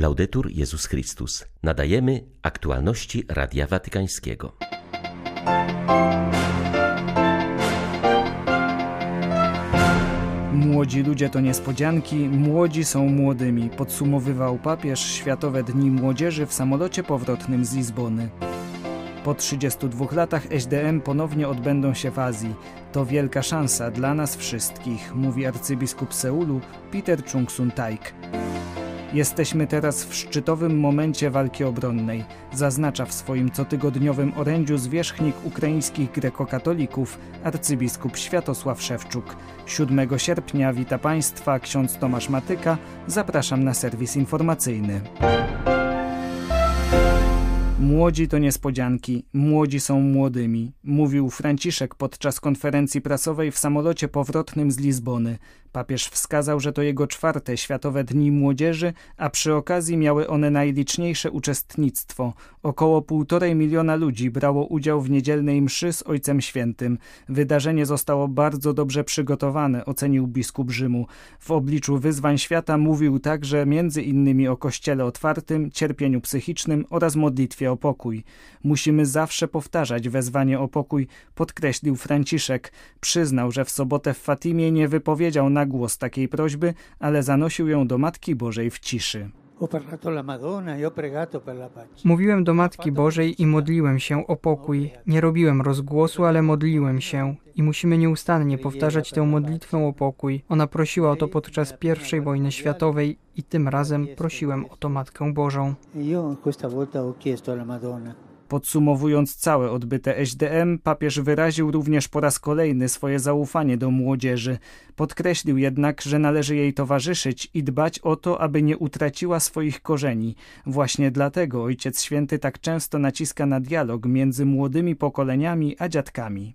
Laudetur Jezus Chrystus. Nadajemy aktualności Radia Watykańskiego. Młodzi ludzie to niespodzianki, młodzi są młodymi, podsumowywał papież Światowe Dni Młodzieży w samolocie powrotnym z Lizbony. Po 32 latach SDM ponownie odbędą się w Azji. To wielka szansa dla nas wszystkich, mówi arcybiskup Seulu Peter Chung-sun Taik. Jesteśmy teraz w szczytowym momencie walki obronnej, zaznacza w swoim cotygodniowym orędziu zwierzchnik ukraińskich grekokatolików arcybiskup Światosław Szewczuk. 7 sierpnia wita Państwa ksiądz Tomasz Matyka. Zapraszam na serwis informacyjny. Młodzi to niespodzianki, młodzi są młodymi, mówił Franciszek podczas konferencji prasowej w samolocie powrotnym z Lizbony. Papież wskazał, że to jego czwarte Światowe Dni Młodzieży, a przy okazji miały one najliczniejsze uczestnictwo. Około półtorej miliona ludzi brało udział w niedzielnej mszy z Ojcem Świętym. Wydarzenie zostało bardzo dobrze przygotowane, ocenił biskup Rzymu. W obliczu wyzwań świata mówił także między innymi o Kościele otwartym, cierpieniu psychicznym oraz modlitwie o pokój. Musimy zawsze powtarzać wezwanie o pokój, podkreślił Franciszek. Przyznał, że w sobotę w Fatimie nie wypowiedział na głos takiej prośby, ale zanosił ją do Matki Bożej w ciszy. Mówiłem do Matki Bożej i modliłem się o pokój. Nie robiłem rozgłosu, ale modliłem się. I musimy nieustannie powtarzać tę modlitwę o pokój. Ona prosiła o to podczas I wojny światowej i tym razem prosiłem o to Matkę Bożą. Podsumowując całe odbyte SDM, papież wyraził również po raz kolejny swoje zaufanie do młodzieży. Podkreślił jednak, że należy jej towarzyszyć i dbać o to, aby nie utraciła swoich korzeni. Właśnie dlatego Ojciec Święty tak często naciska na dialog między młodymi pokoleniami a dziadkami.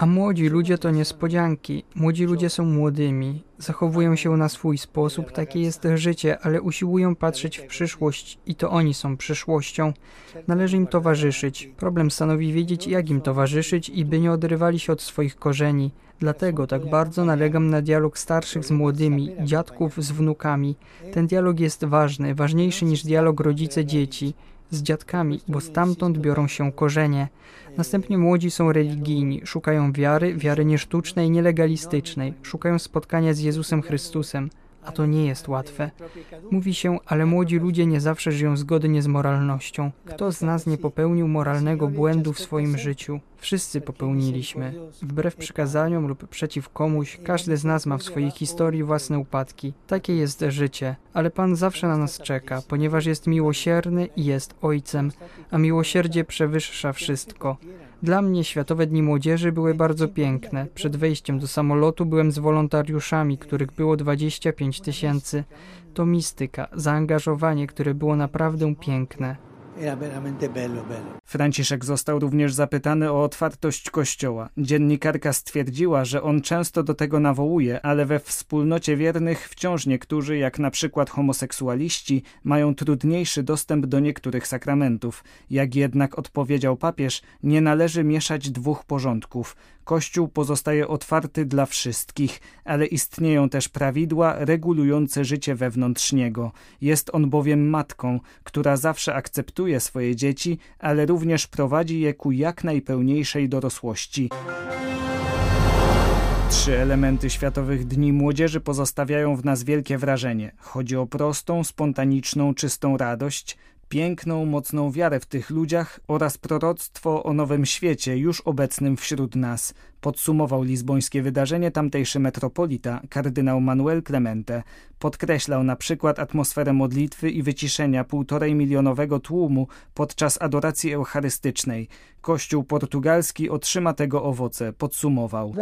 A młodzi ludzie to niespodzianki. Młodzi ludzie są młodymi, zachowują się na swój sposób, takie jest życie, ale usiłują patrzeć w przyszłość i to oni są przyszłością. Należy im towarzyszyć. Problem stanowi wiedzieć, jak im towarzyszyć i by nie odrywali się od swoich korzeni. Dlatego tak bardzo nalegam na dialog starszych z młodymi, dziadków z wnukami. Ten dialog jest ważny, ważniejszy niż dialog rodzice-dzieci z dziadkami, bo stamtąd biorą się korzenie. Następnie młodzi są religijni, szukają wiary, wiary niesztucznej, nielegalistycznej, szukają spotkania z Jezusem Chrystusem a to nie jest łatwe. Mówi się, ale młodzi ludzie nie zawsze żyją zgodnie z moralnością. Kto z nas nie popełnił moralnego błędu w swoim życiu? Wszyscy popełniliśmy. Wbrew przykazaniom lub przeciw komuś, każdy z nas ma w swojej historii własne upadki. Takie jest życie, ale Pan zawsze na nas czeka, ponieważ jest miłosierny i jest Ojcem, a miłosierdzie przewyższa wszystko. Dla mnie Światowe Dni Młodzieży były bardzo piękne. Przed wejściem do samolotu byłem z wolontariuszami, których było 25 tysięcy. To mistyka, zaangażowanie, które było naprawdę piękne. Franciszek został również zapytany o otwartość Kościoła. Dziennikarka stwierdziła, że on często do tego nawołuje, ale we wspólnocie wiernych wciąż niektórzy, jak na przykład homoseksualiści, mają trudniejszy dostęp do niektórych sakramentów. Jak jednak odpowiedział papież, nie należy mieszać dwóch porządków. Kościół pozostaje otwarty dla wszystkich, ale istnieją też prawidła regulujące życie wewnątrz niego. Jest on bowiem matką, która zawsze akceptuje swoje dzieci, ale również prowadzi je ku jak najpełniejszej dorosłości. Trzy elementy Światowych Dni Młodzieży pozostawiają w nas wielkie wrażenie. Chodzi o prostą, spontaniczną, czystą radość, piękną, mocną wiarę w tych ludziach oraz proroctwo o nowym świecie już obecnym wśród nas, podsumował lizbońskie wydarzenie tamtejszy metropolita, kardynał Manuel Clemente. Podkreślał na przykład atmosferę modlitwy i wyciszenia półtorej milionowego tłumu podczas adoracji eucharystycznej. Kościół portugalski otrzyma tego owoce, podsumował.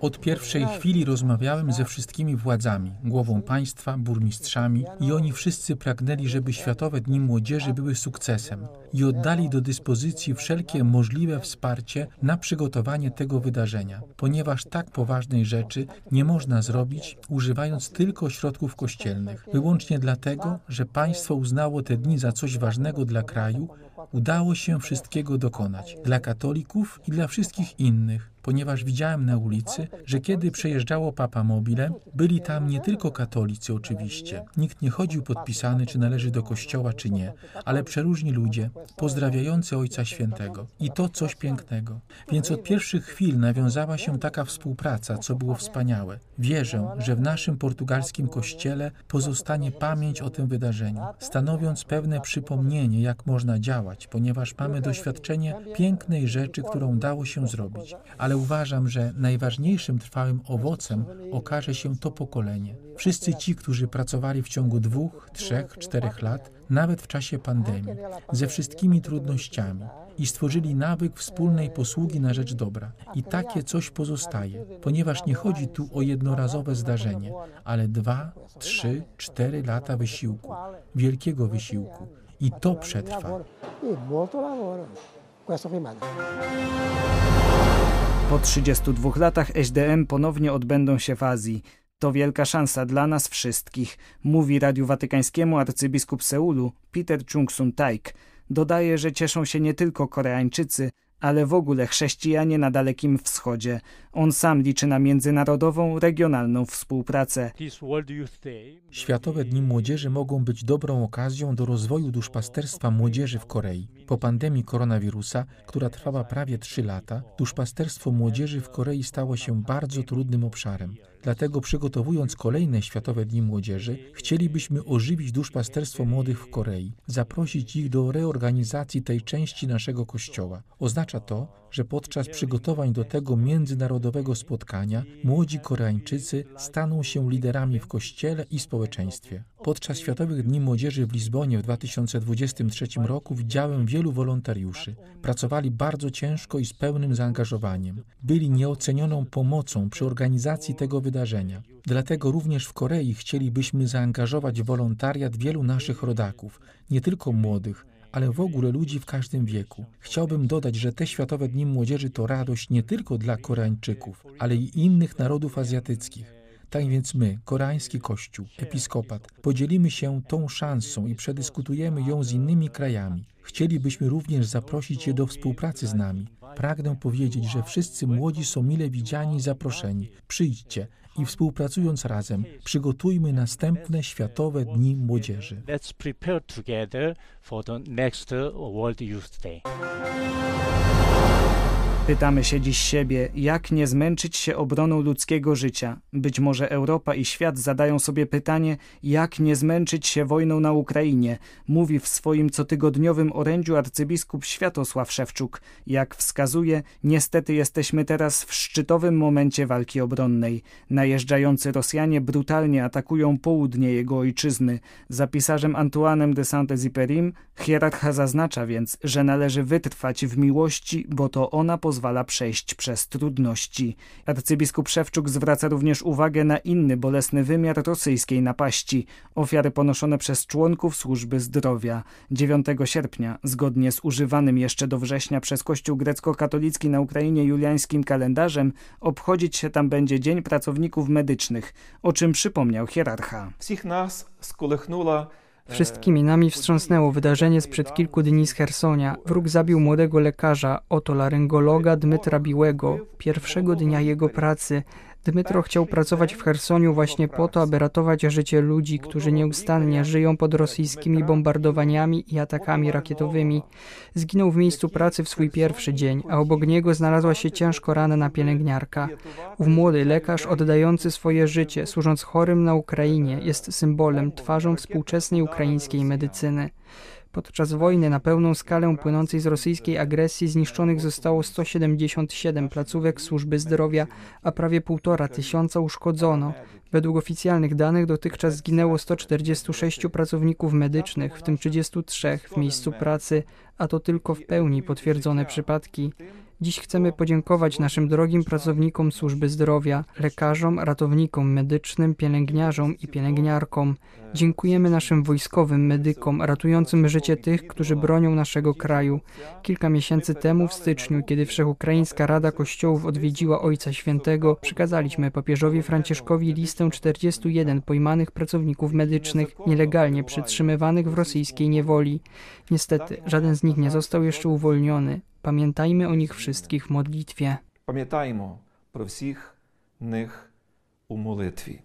Od pierwszej chwili rozmawiałem ze wszystkimi władzami, głową państwa, burmistrzami i oni wszyscy pragnęli, żeby Światowe Dni Młodzieży były sukcesem i oddali do dyspozycji wszelkie możliwe wsparcie na przygotowanie tego wydarzenia, ponieważ tak poważnej rzeczy nie można zrobić używając tylko środków kościelnych. Wyłącznie dlatego, że państwo uznało te dni za coś ważnego dla kraju, udało się wszystkiego dokonać dla katolików i dla wszystkich innych. ponieważ widziałem na ulicy, że kiedy przejeżdżało Papa Mobile, byli tam nie tylko katolicy oczywiście. Nikt nie chodził podpisany, czy należy do kościoła, czy nie, ale przeróżni ludzie, pozdrawiający Ojca Świętego. I to coś pięknego. Więc od pierwszych chwil nawiązała się taka współpraca, co było wspaniałe. Wierzę, że w naszym portugalskim kościele pozostanie pamięć o tym wydarzeniu, stanowiąc pewne przypomnienie, jak można działać, ponieważ mamy doświadczenie pięknej rzeczy, którą dało się zrobić. Ale uważam, że najważniejszym trwałym owocem okaże się to pokolenie. Wszyscy ci, którzy pracowali w ciągu dwóch, trzech, czterech lat, nawet w czasie pandemii, ze wszystkimi trudnościami i stworzyli nawyk wspólnej posługi na rzecz dobra. I takie coś pozostaje, ponieważ nie chodzi tu o jednorazowe zdarzenie, ale dwa, trzy, cztery lata wysiłku, wielkiego wysiłku. I to przetrwa. Po 32 latach SDM ponownie odbędą się w Azji. To wielka szansa dla nas wszystkich, mówi Radiu Watykańskiemu arcybiskup Seulu Peter Chung-sun Taik. Dodaje, że cieszą się nie tylko Koreańczycy, ale w ogóle chrześcijanie na Dalekim Wschodzie. On sam liczy na międzynarodową, regionalną współpracę. Światowe Dni Młodzieży mogą być dobrą okazją do rozwoju duszpasterstwa młodzieży w Korei. Po pandemii koronawirusa, która trwała prawie trzy lata, duszpasterstwo młodzieży w Korei stało się bardzo trudnym obszarem. Dlatego przygotowując kolejne Światowe Dni Młodzieży, chcielibyśmy ożywić duszpasterstwo młodych w Korei, zaprosić ich do reorganizacji tej części naszego kościoła. Oznacza to, że podczas przygotowań do tego międzynarodowego spotkania młodzi Koreańczycy staną się liderami w kościele i społeczeństwie. Podczas Światowych Dni Młodzieży w Lizbonie w 2023 roku widziałem wielu wolontariuszy. Pracowali bardzo ciężko i z pełnym zaangażowaniem. Byli nieocenioną pomocą przy organizacji tego wydarzenia. Dlatego również w Korei chcielibyśmy zaangażować w wolontariat wielu naszych rodaków, nie tylko młodych, ale w ogóle ludzi w każdym wieku. Chciałbym dodać, że te Światowe Dni Młodzieży to radość nie tylko dla Koreańczyków, ale i innych narodów azjatyckich. Tak więc my, koreański Kościół, episkopat, podzielimy się tą szansą i przedyskutujemy ją z innymi krajami. Chcielibyśmy również zaprosić je do współpracy z nami. Pragnę powiedzieć, że wszyscy młodzi są mile widziani i zaproszeni. Przyjdźcie i współpracując razem przygotujmy następne Światowe Dni Młodzieży. Let's prepare together for the next World Youth Day. Pytamy się dziś siebie, jak nie zmęczyć się obroną ludzkiego życia. Być może Europa i świat zadają sobie pytanie, jak nie zmęczyć się wojną na Ukrainie, mówi w swoim cotygodniowym orędziu arcybiskup Światosław Szewczuk. Jak wskazuje, niestety jesteśmy teraz w szczytowym momencie walki obronnej. Najeżdżający Rosjanie brutalnie atakują południe jego ojczyzny. Za pisarzem Antoinem de Saint-Exupéry hierarcha zaznacza więc, że należy wytrwać w miłości, bo to ona pozwala przejść przez trudności. Arcybiskup Szewczuk zwraca również uwagę na inny bolesny wymiar rosyjskiej napaści ofiary ponoszone przez członków służby zdrowia. 9 sierpnia, zgodnie z używanym jeszcze do września przez Kościół grecko-katolicki na Ukrainie juliańskim kalendarzem, obchodzić się tam będzie Dzień Pracowników Medycznych, o czym przypomniał hierarcha. Wszystkich nas Wszystkimi nami wstrząsnęło wydarzenie sprzed kilku dni z Hersonia. Wróg zabił młodego lekarza, otolaryngologa Dmytra Biłego, pierwszego dnia jego pracy. Dmytro chciał pracować w Chersoniu właśnie po to, aby ratować życie ludzi, którzy nieustannie żyją pod rosyjskimi bombardowaniami i atakami rakietowymi. Zginął w miejscu pracy w swój pierwszy dzień, a obok niego znalazła się ciężko ranna pielęgniarka. Ów młody lekarz oddający swoje życie, służąc chorym na Ukrainie, jest symbolem, twarzą współczesnej ukraińskiej medycyny. Podczas wojny na pełną skalę płynącej z rosyjskiej agresji zniszczonych zostało 177 placówek służby zdrowia, a prawie półtora tysiąca uszkodzono. Według oficjalnych danych dotychczas zginęło 146 pracowników medycznych, w tym 33 w miejscu pracy, a to tylko w pełni potwierdzone przypadki. Dziś chcemy podziękować naszym drogim pracownikom służby zdrowia, lekarzom, ratownikom medycznym, pielęgniarzom i pielęgniarkom. Dziękujemy naszym wojskowym medykom ratującym życie tych, którzy bronią naszego kraju. Kilka miesięcy temu, w styczniu, kiedy Wszechukraińska Rada Kościołów odwiedziła Ojca Świętego, przekazaliśmy papieżowi Franciszkowi listę 41 pojmanych pracowników medycznych nielegalnie przytrzymywanych w rosyjskiej niewoli. Niestety, żaden z nich nie został jeszcze uwolniony. Pamiętajmy o nich wszystkich w modlitwie. Pamiętajmy pro wszystkich nich u modlitwie.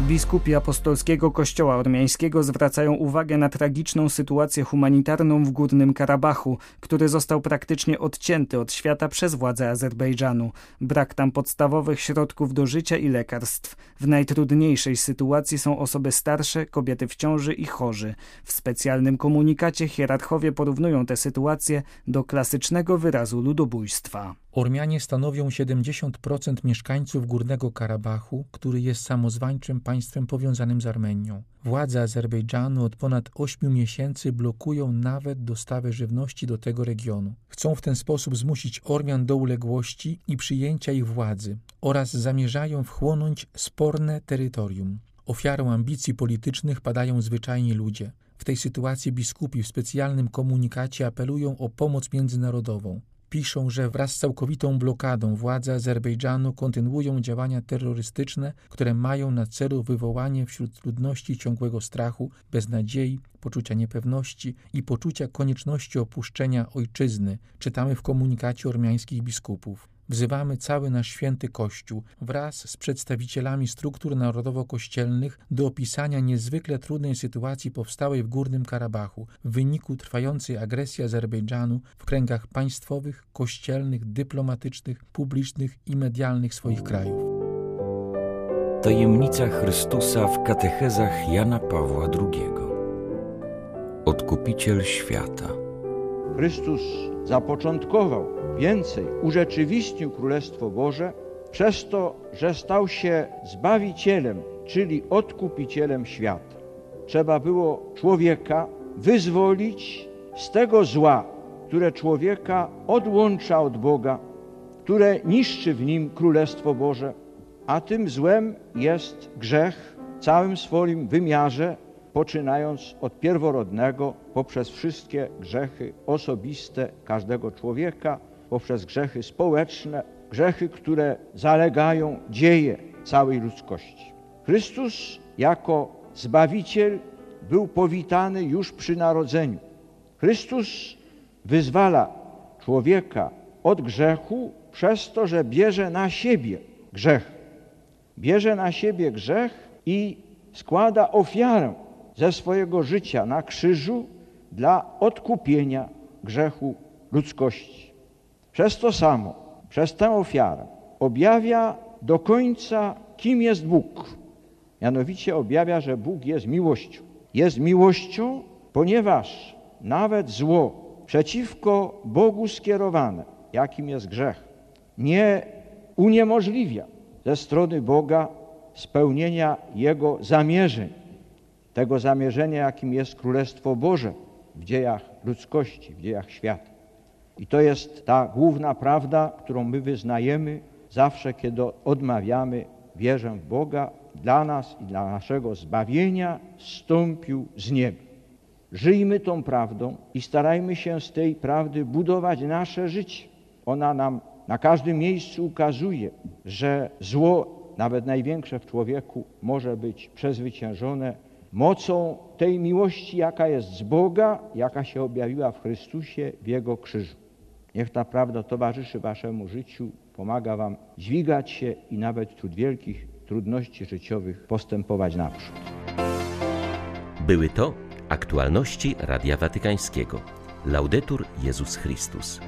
Biskupi apostolskiego Kościoła Ormiańskiego zwracają uwagę na tragiczną sytuację humanitarną w Górnym Karabachu, który został praktycznie odcięty od świata przez władze Azerbejdżanu. Brak tam podstawowych środków do życia i lekarstw. W najtrudniejszej sytuacji są osoby starsze, kobiety w ciąży i chorzy. W specjalnym komunikacie hierarchowie porównują tę sytuację do klasycznego wyrazu ludobójstwa. Ormianie stanowią 70% mieszkańców Górnego Karabachu, który jest samozwańczym państwem powiązanym z Armenią. Władze Azerbejdżanu od ponad 8 miesięcy blokują nawet dostawę żywności do tego regionu. Chcą w ten sposób zmusić Ormian do uległości i przyjęcia ich władzy oraz zamierzają wchłonąć sporne terytorium. Ofiarą ambicji politycznych padają zwyczajni ludzie. W tej sytuacji biskupi w specjalnym komunikacie apelują o pomoc międzynarodową piszą, że wraz z całkowitą blokadą władze Azerbejdżanu kontynuują działania terrorystyczne, które mają na celu wywołanie wśród ludności ciągłego strachu, beznadziei, poczucia niepewności i poczucia konieczności opuszczenia ojczyzny, czytamy w komunikacie ormiańskich biskupów. Wzywamy cały nasz święty Kościół wraz z przedstawicielami struktur narodowo-kościelnych do opisania niezwykle trudnej sytuacji powstałej w Górnym Karabachu w wyniku trwającej agresji Azerbejdżanu w kręgach państwowych, kościelnych, dyplomatycznych, publicznych i medialnych swoich krajów. Tajemnica Chrystusa w katechezach Jana Pawła II. Odkupiciel świata. Chrystus zapoczątkował, więcej urzeczywistnił Królestwo Boże przez to, że stał się Zbawicielem, czyli Odkupicielem świata. Trzeba było człowieka wyzwolić z tego zła, które człowieka odłącza od Boga, które niszczy w nim Królestwo Boże, a tym złem jest grzech w całym swoim wymiarze, poczynając od pierworodnego poprzez wszystkie grzechy osobiste każdego człowieka, poprzez grzechy społeczne, grzechy, które zalegają dzieje całej ludzkości. Chrystus jako Zbawiciel był powitany już przy narodzeniu. Chrystus wyzwala człowieka od grzechu przez to, że bierze na siebie grzech. Bierze na siebie grzech i składa ofiarę ze swojego życia na krzyżu dla odkupienia grzechu ludzkości. Przez to samo, przez tę ofiarę objawia do końca, kim jest Bóg. Mianowicie objawia, że Bóg jest miłością. Jest miłością, ponieważ nawet zło przeciwko Bogu skierowane, jakim jest grzech, nie uniemożliwia ze strony Boga spełnienia Jego zamierzeń, tego zamierzenia, jakim jest Królestwo Boże w dziejach ludzkości, w dziejach świata. I to jest ta główna prawda, którą my wyznajemy zawsze, kiedy odmawiamy wierzę w Boga, dla nas i dla naszego zbawienia stąpił z nieba. Żyjmy tą prawdą i starajmy się z tej prawdy budować nasze życie. Ona nam na każdym miejscu ukazuje, że zło, nawet największe w człowieku, może być przezwyciężone mocą tej miłości, jaka jest z Boga, jaka się objawiła w Chrystusie w Jego krzyżu. Niech ta prawda towarzyszy Waszemu życiu, pomaga Wam dźwigać się i nawet wśród wielkich trudności życiowych postępować naprzód. Były to aktualności Radia Watykańskiego. Laudetur Jezus Chrystus.